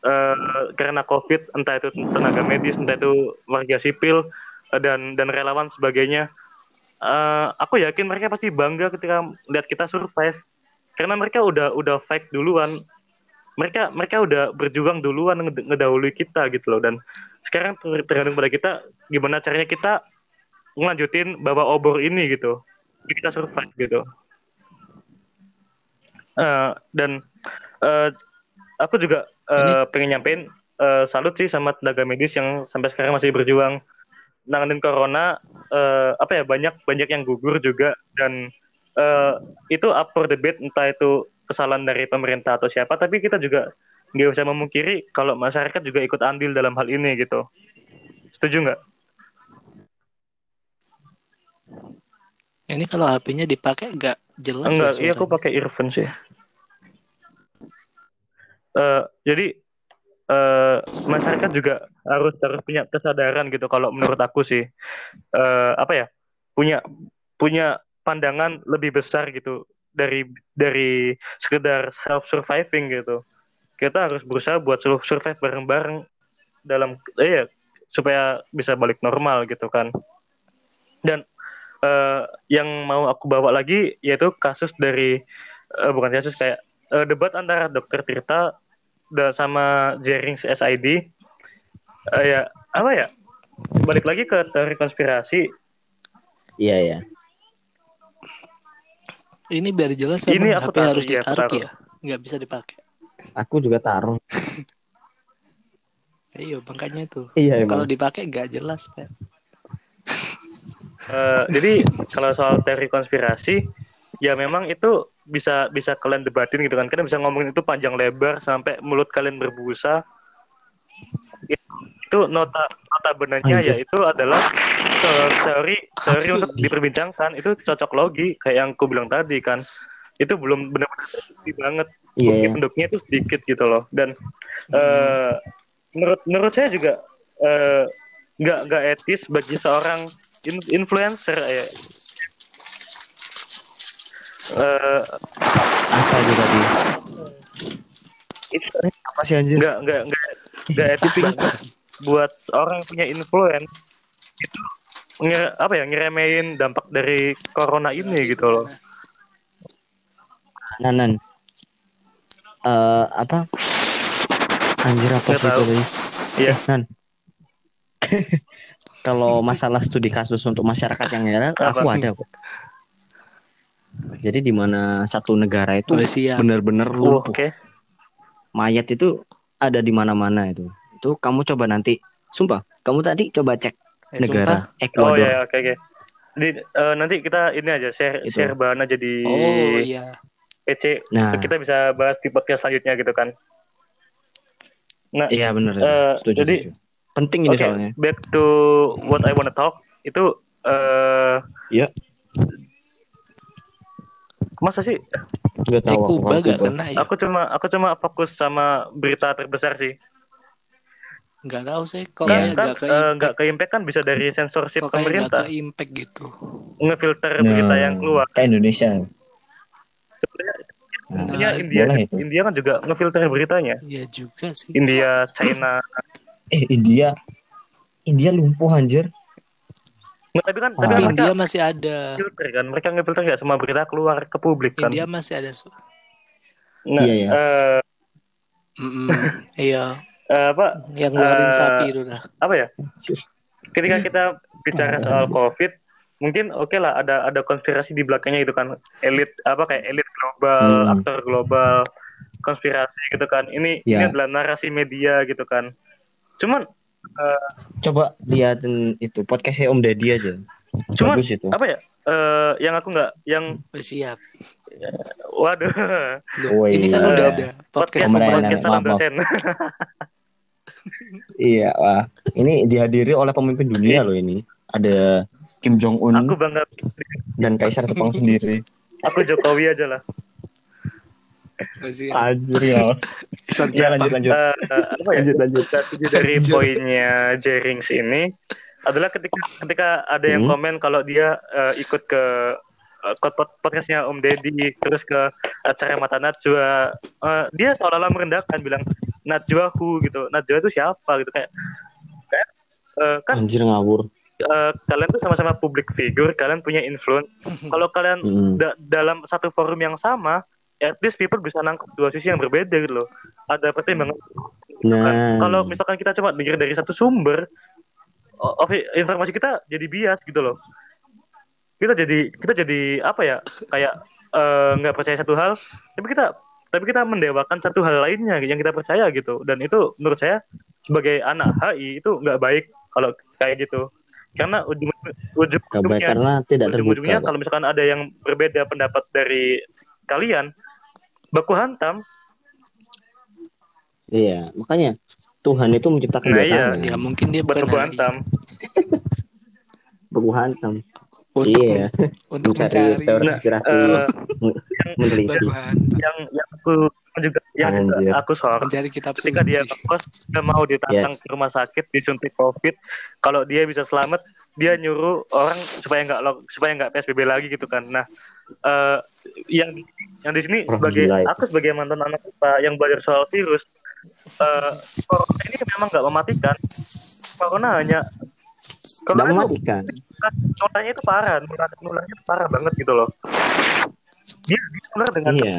eh, karena COVID, entah itu tenaga medis, entah itu warga sipil eh, dan dan relawan sebagainya, eh, aku yakin mereka pasti bangga ketika lihat kita survive. Karena mereka udah udah fight duluan. Mereka mereka udah berjuang duluan nged- ngedahului kita gitu loh. Dan sekarang ter- tergantung pada kita gimana caranya kita ngelanjutin bawa obor ini gitu. Kita survive gitu Eh, dan eh, aku juga eh, pengen nyampein eh, salut sih sama tenaga medis yang sampai sekarang masih berjuang nanganin corona. Eh, apa ya banyak banyak yang gugur juga dan eh, itu up for debate entah itu kesalahan dari pemerintah atau siapa tapi kita juga nggak usah memungkiri kalau masyarakat juga ikut andil dalam hal ini gitu. Setuju nggak ini kalau HP-nya dipakai gak jelas enggak ya iya aku pakai earphone sih. Eh, jadi eh, masyarakat juga harus harus punya kesadaran gitu kalau menurut aku sih. Eh, apa ya? Punya punya pandangan lebih besar gitu dari dari sekedar self surviving gitu. Kita harus berusaha buat sur- survive bareng-bareng dalam eh, ya, supaya bisa balik normal gitu kan. Dan eh, yang mau aku bawa lagi yaitu kasus dari eh, bukan kasus kayak eh, debat antara dokter Tirta da- sama Jering SID Eh, ya apa ya balik lagi ke teori konspirasi Iya ya. Ini biar jelas Ini aku HP taruh, harus iya, ditaruh taruh. ya. Nggak bisa dipakai. Aku juga taruh. Iya, makanya itu. Iya Kalau dipakai nggak jelas, Pak. Eh, jadi kalau soal teori konspirasi ya memang itu bisa bisa kalian debatin gitu kan. Kalian bisa ngomongin itu panjang lebar sampai mulut kalian berbusa. Itu, itu nota notabene-nya Anjir. yaitu adalah te- teori teori untuk diperbincangkan. Itu cocok logi kayak yang aku bilang tadi kan. Itu belum benar-benar banget. Ya. penduknya itu sedikit gitu loh. Dan eh, menurut menurut saya juga eh, nggak nggak etis bagi seorang influencer ya eh Apa itu tadi? itu Apa sih anjir? nggak nggak nggak nggak etis banget buat orang yang punya influence itu nge- apa ya ngeremehin dampak dari corona ini gitu loh Nanan. Eh apa? Anjir apa sih itu tadi? Iya. Eh, Nan. Kalau masalah studi kasus untuk masyarakat yang Apa? aku ada kok. Jadi di mana satu negara itu Oh, benar-benar Oh, lumpuh. oke Mayat itu ada di mana-mana itu. Itu kamu coba nanti, sumpah, kamu tadi coba cek Eh, negara oh Ekuador. ya oke oke Di, eh, nanti kita ini aja share Itu. share bahan aja di sumpah. Oh iya. PC Nah, kita bisa bahas di podcast selanjutnya gitu kan nah iya benar. Setuju, jadi- setuju. Penting ini Oke, soalnya. back to what I wanna talk itu eh Iya. masa sih Gak Eh, Kuba gak kena ya? aku cuma aku cuma fokus sama berita terbesar sih Nggak tahu sih. Kok kan kan nggak ke eh, impact. nggak ke impact kan bisa dari sensorship nggak pemerintah ke impact gitu. ngefilter Nah, berita yang keluar ke Indonesia. sebenarnya Nah, Nah, India boleh itu. India kan juga ngefilter beritanya Iya juga sih. India China Eh India, India lumpuh anjir. Nggak, tapi kan tapi Ah. kan Tapi mereka India masih ada. filter kan mereka ngefilter nggak semua berita keluar ke publik kan India masih ada. Su- nah Iya, iya. eh, Mm-mm. Iya. eh, apa Yang ngeluarin Eh, sapi itu dah. apa ya ketika kita bicara soal covid mungkin oke lah ada ada konspirasi di belakangnya itu kan elit apa kayak elit global Hmm. aktor global konspirasi gitu kan ini ini Ya. adalah narasi media gitu kan cuman eh, Coba liatin itu podcastnya Om Deddy aja. Cuman- Bagus itu. apa ya eh, yang aku nggak yang siap. waduh Loh, Oh, ini kan udah ada podcast podcast dosen Iya, wah. Ini dihadiri oleh pemimpin dunia loh ini. Ada Kim Jong Un aku bangga dan Kaisar Jepang sendiri. aku Jokowi aja lah. Anjir ya. Ya lanjut lanjut. Eh, apa ya Lanjut lanjut. strategi dari poinnya Jerings ini adalah ketika ketika ada yang Hmm. komen kalau dia eh, ikut ke pod- podcastnya Om Deddy terus ke acara Mata Najwa eh, dia seolah-olah merendahkan bilang Najwa who gitu Najwa itu siapa gitu kayak kayak eh, kan Anjir ngawur. eh, kalian tuh sama-sama public figure kalian punya influence kalau kalian Mm. da- dalam satu forum yang sama at least people bisa nangkep dua sisi yang berbeda gitu loh. Ada pertimbangan. Nah, kalau misalkan kita cuma dengar dari satu sumber informasi kita jadi bias gitu loh. Kita jadi kita jadi apa ya kayak eh, nggak percaya satu hal tapi kita tapi kita mendewakan satu hal lainnya yang kita percaya gitu. Dan itu menurut saya sebagai anak HI itu nggak baik kalau kayak gitu. Karena ujung ujung karena tidak terbuka. kalau misalkan ada yang berbeda pendapat dari kalian baku hantam Iya, makanya Tuhan itu menciptakan Nah, iya. tangan. Ya mungkin dia bukan baku hantam Baku hantam. Untuk, Iya, untuk mencari mencari teori Nah, konspirasi, eh, meneliti. hantam. yang yang aku juga yang Anjir. aku sorot Mencari kitab ketika dia ngekos dia mau ditantang Yes. ke rumah sakit disuntik covid kalau dia bisa selamat dia nyuruh orang supaya nggak supaya nggak psbb lagi gitu kan nah eh, yang yang di sini sebagai aku sebagai mantan anak IPA yang belajar soal virus eh, corona ini memang nggak mematikan corona hanya corona itu mematikan. nularnya itu parah nular nularnya itu parah banget gitu loh dia nular dengan Iya,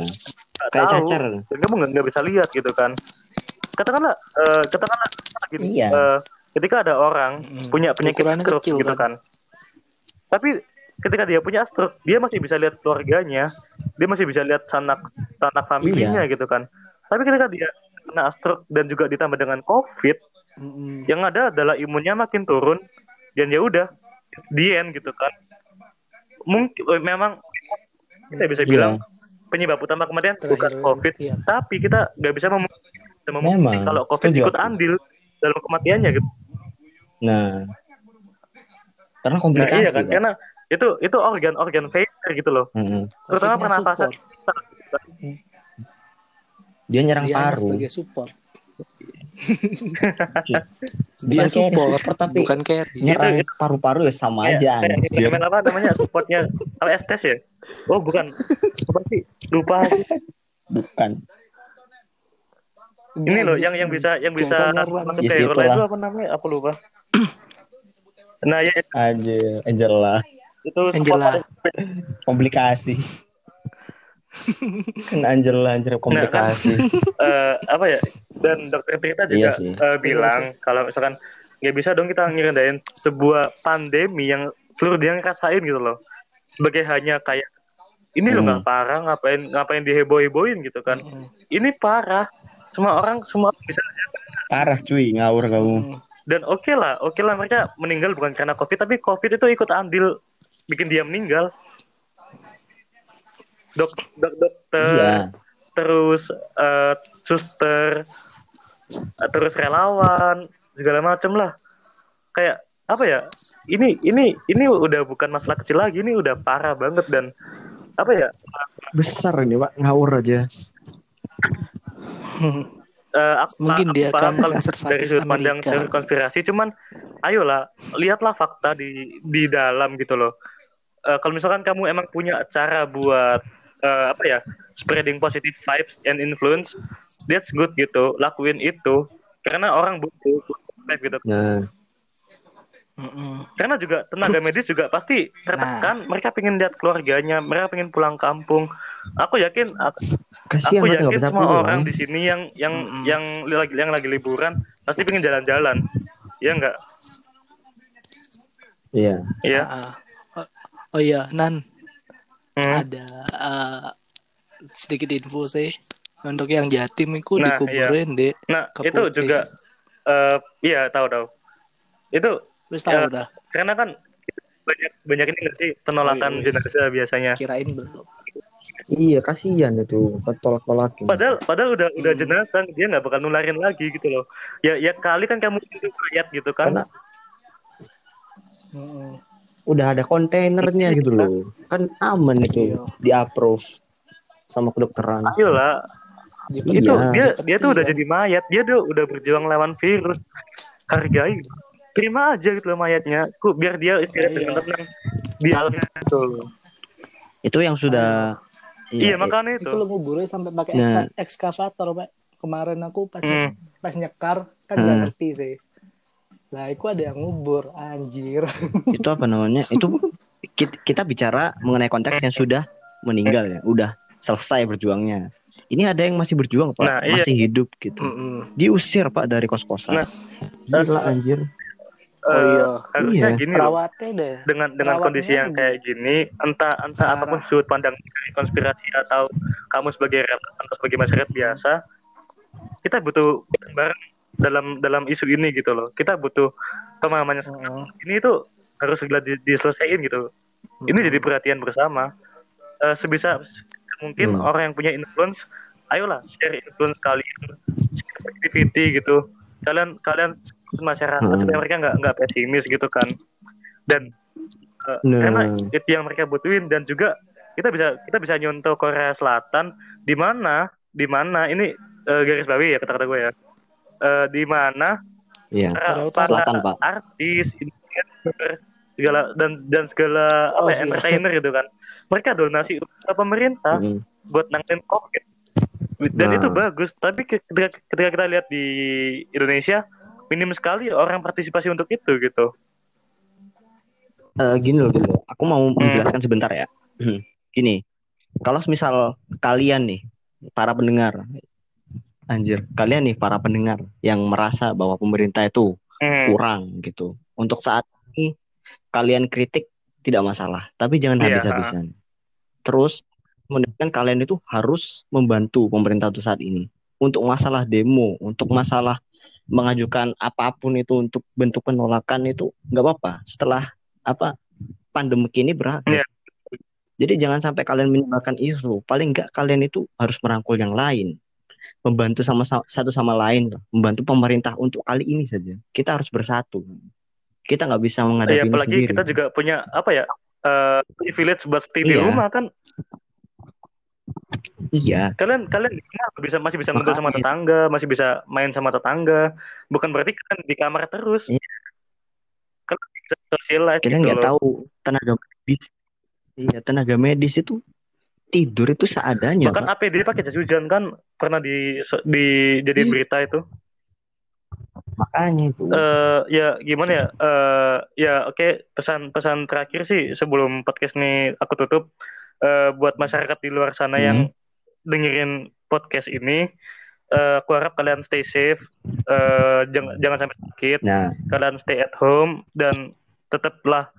kayak tahu cacar. dan kamu nggak bisa lihat gitu kan katakanlah eh, katakanlah gini Iya. eh, ketika ada orang Mm. punya penyakit Ukurannya stroke kecil, gitu kan tapi ketika dia punya stroke dia masih bisa lihat keluarganya dia masih bisa lihat sanak sanak familinya Iya. gitu kan tapi ketika dia kena stroke dan juga ditambah dengan covid Mm-mm. yang ada adalah imunnya makin turun dan ya udah end gitu kan mungkin eh, memang kita bisa Iya. bilang penyebab utama kematian Terakhir, bukan covid iya. tapi kita nggak bisa mem membuktikan kalau covid setuju ikut andil dalam kematiannya gitu Nah, karena Nah, komplikasi. iya kan, Pak. karena itu itu organ-organ failure gitu loh. Mm-mm. Terutama pernapasan. support. Dia nyerang Dia paru. sebagai support. Dia support, support, tapi bukan carry. nyerang paru-paru ya sama Kayak- aja anjir. instrumen apa namanya supportnya LSTS ya? Oh bukan, apa sih? Lupa. Bukan. Ini loh yang yang bisa yang bisa masuk Ya, ke itu apa namanya? Aku lupa. Nah ya Anjir, Angela. itu Angela. Komplikasi. kan Angela anjir komplikasi. eh, apa ya? Dan dokter Tirta juga Iya sih. eh, bilang kalau misalkan nggak bisa dong kita ngerendahin sebuah pandemi yang seluruh dia ngerasain gitu loh. Sebagai hanya kayak ini loh Hmm. nggak parah ngapain ngapain diheboh-hebohin gitu kan. Mm. Ini parah. Semua orang semua bisa Parah cuy, ngawur kamu. Mm. Dan oke lah oke lah mereka meninggal bukan karena covid tapi covid itu ikut andil bikin dia meninggal dok dok dokter Iya. terus eh, suster eh, terus relawan segala macem lah kayak apa ya ini ini ini udah bukan masalah kecil lagi ini udah parah banget dan apa ya Besar ini, Pak. Ngawur aja. eh, aku, Mungkin aku dia paham akan kalau dari sudut pandang teori konspirasi. Cuman ayolah lihatlah fakta di di dalam gitu loh. Eh, kalau misalkan kamu emang punya cara buat eh, apa ya spreading positive vibes and influence that's good gitu. Lakuin itu. Karena orang butuh gitu. Nah, karena juga tenaga medis juga pasti tertekan. Mereka pengen lihat keluarganya mereka pengen pulang kampung aku yakin aku, kasihan aku yakin bisa semua pulang. orang di sini yang yang Mm-mm. yang lagi yang lagi liburan pasti pengen jalan-jalan ya enggak Iya. ya Ah, ah. Oh, oh iya, Nan, Hmm. ada ah, sedikit info sih untuk yang jatim itu Nah, dikuburin deh. nah Ke itu putih. juga eh iya tahu tahu itu Wis tahu Ya. dah, karena kan banyak banyak ini nggak sih penolakan Oh, iya, jenazah biasanya kirain belum. Iya, kasihan itu. Tolak-tolakin. padahal padahal udah udah Hmm. jenazah dia nggak bakal nularin lagi gitu loh ya ya kali kan kamu itu mayat gitu kan Karena Mm-mm. udah ada kontainernya gitu loh. Kan aman itu. Iya. Di approve sama kedokteran. ayolah itu Iya. dia dia tuh udah Iya. jadi mayat dia tuh udah berjuang lawan virus hargai terima aja gitu loh mayatnya ku biar dia istirahat Iya. dengan tenang di alam itu Itu yang sudah iya makanya itu itu lo nguburnya sampai pakai Nah. ekskavator, Pak. Kemarin aku pas Hmm. pas nyekar kan nggak Hmm. ngerti sih. Lah, itu ada yang ngubur, anjir. itu apa namanya? Itu kita, bicara mengenai konteks yang sudah meninggal ya, udah selesai berjuangnya. Ini ada yang masih berjuang pak, Nah, iya. masih hidup gitu. Mm-mm. Diusir pak dari kos kosan. Nah, Gila anjir. Oh Eh, iya. harusnya Iya. gini loh deh. dengan dengan Perawatnya kondisi yang kayak gini entah entah Parah. apa pun sudut pandang konspirasi atau kamu sebagai atau sebagai masyarakat biasa kita butuh bareng dalam dalam isu ini gitu loh kita butuh pemahamannya Mm-mm. ini itu harus segera di, diselesaikan gitu ini jadi perhatian bersama Eh, sebisa mungkin Hmm. orang yang punya influence ayolah share influence kalian share activity gitu kalian kalian masyarakat Hmm. supaya mereka nggak nggak pesimis gitu kan dan eh, Nah. karena itu yang mereka butuhin dan juga kita bisa kita bisa nyontoh Korea Selatan di mana di mana ini eh, garis bawahi ya kata-kata gue ya Eh, di mana Iya. para, Korea para Selatan, Pak. artis influencer, segala dan dan segala Oh, apa ya, iya. entertainer gitu kan mereka donasi ke pemerintah Mm. buat nanganin covid dan Nah. itu bagus tapi ketika, ketika kita lihat di Indonesia minim sekali orang partisipasi untuk itu gitu Eh, gini loh, gini loh. Aku mau menjelaskan sebentar ya. Gini, kalau misal kalian nih, para pendengar, anjir, kalian nih para pendengar yang merasa bahwa pemerintah itu Hmm. kurang gitu. Untuk saat ini kalian kritik tidak masalah, tapi jangan Iya, habis-habisan. Terus menunjukkan kalian itu harus membantu pemerintah untuk saat ini. Untuk masalah demo, untuk masalah mengajukan apa pun itu untuk bentuk penolakan itu nggak apa-apa. Setelah apa pandemi ini berakhir. Iya. Jadi jangan sampai kalian meninggalkan isu. Paling nggak kalian itu harus merangkul yang lain membantu sama satu sama lain, membantu pemerintah untuk kali ini saja. Kita harus bersatu. kita nggak bisa Ya, menghadapi ini apalagi sendiri. kita juga punya apa ya? eh privilege buat stay di Iya. rumah kan. Iya, Kalian kalian bisa masih bisa ngobrol sama tetangga, masih bisa main sama tetangga. Bukan berarti kalian di kamar terus. Iya. Kalian bisa socialize kita gitu nggak loh. tahu tenaga medis. Iya, tenaga medis itu tidur itu seadanya, Bahkan Pak. APD pakai jas hujan kan pernah di di jadi Iya. berita itu. Makanya itu. eh ya gimana ya? eh ya oke pesan-pesan terakhir sih sebelum podcast ini aku tutup eh buat masyarakat di luar sana Hmm. yang dengerin podcast ini eh aku harap kalian stay safe eh jangan jangan sampai sakit Nah, kalian stay at home dan tetaplah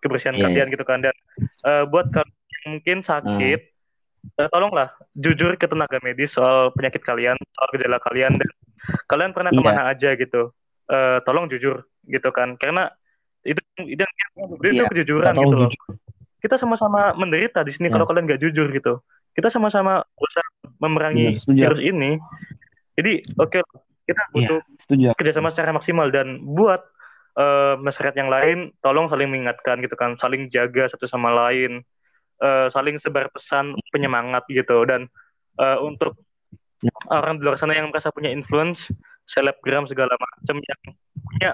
kebersihan Iya, kalian gitu kan. Dan eh, buat kalian yang mungkin sakit eh, tolonglah jujur ke tenaga medis soal penyakit kalian soal gejala kalian dan kalian pernah Iya. ke mana aja gitu. Eh, tolong jujur gitu kan. Karena itu itu, itu Iya, kejujuran tolong gitu loh. jujur. kita sama-sama menderita di sini Ya. kalau kalian nggak jujur gitu kita sama-sama berusaha memerangi setuju. virus ini jadi oke kita butuh setuju. kerjasama secara maksimal dan buat eh, masyarakat yang lain tolong saling mengingatkan gitu kan saling jaga satu sama lain eh, saling sebar pesan penyemangat gitu dan eh, untuk Ya. orang di luar sana yang merasa punya influence selebgram segala macam yang punya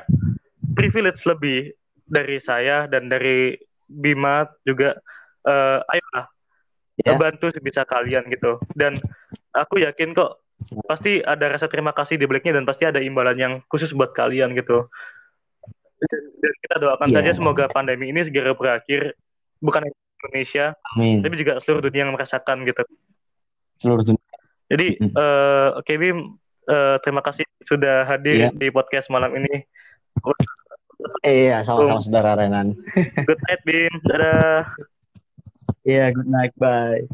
privilege lebih dari saya dan dari Bima juga eh, ayolah Ya. bantu sebisa kalian gitu dan aku yakin kok pasti ada rasa terima kasih di baliknya dan pasti ada imbalan yang khusus buat kalian gitu dan kita doakan Iya. saja semoga pandemi ini segera berakhir bukan hanya Indonesia Amin. tapi juga seluruh dunia yang merasakan gitu Seluruh dunia. jadi Mm. eh, oke Bim eh, terima kasih sudah hadir Iya. di podcast malam ini Iya, sama-sama saudara Renan. good night Bim dadah Iya, good night, bye.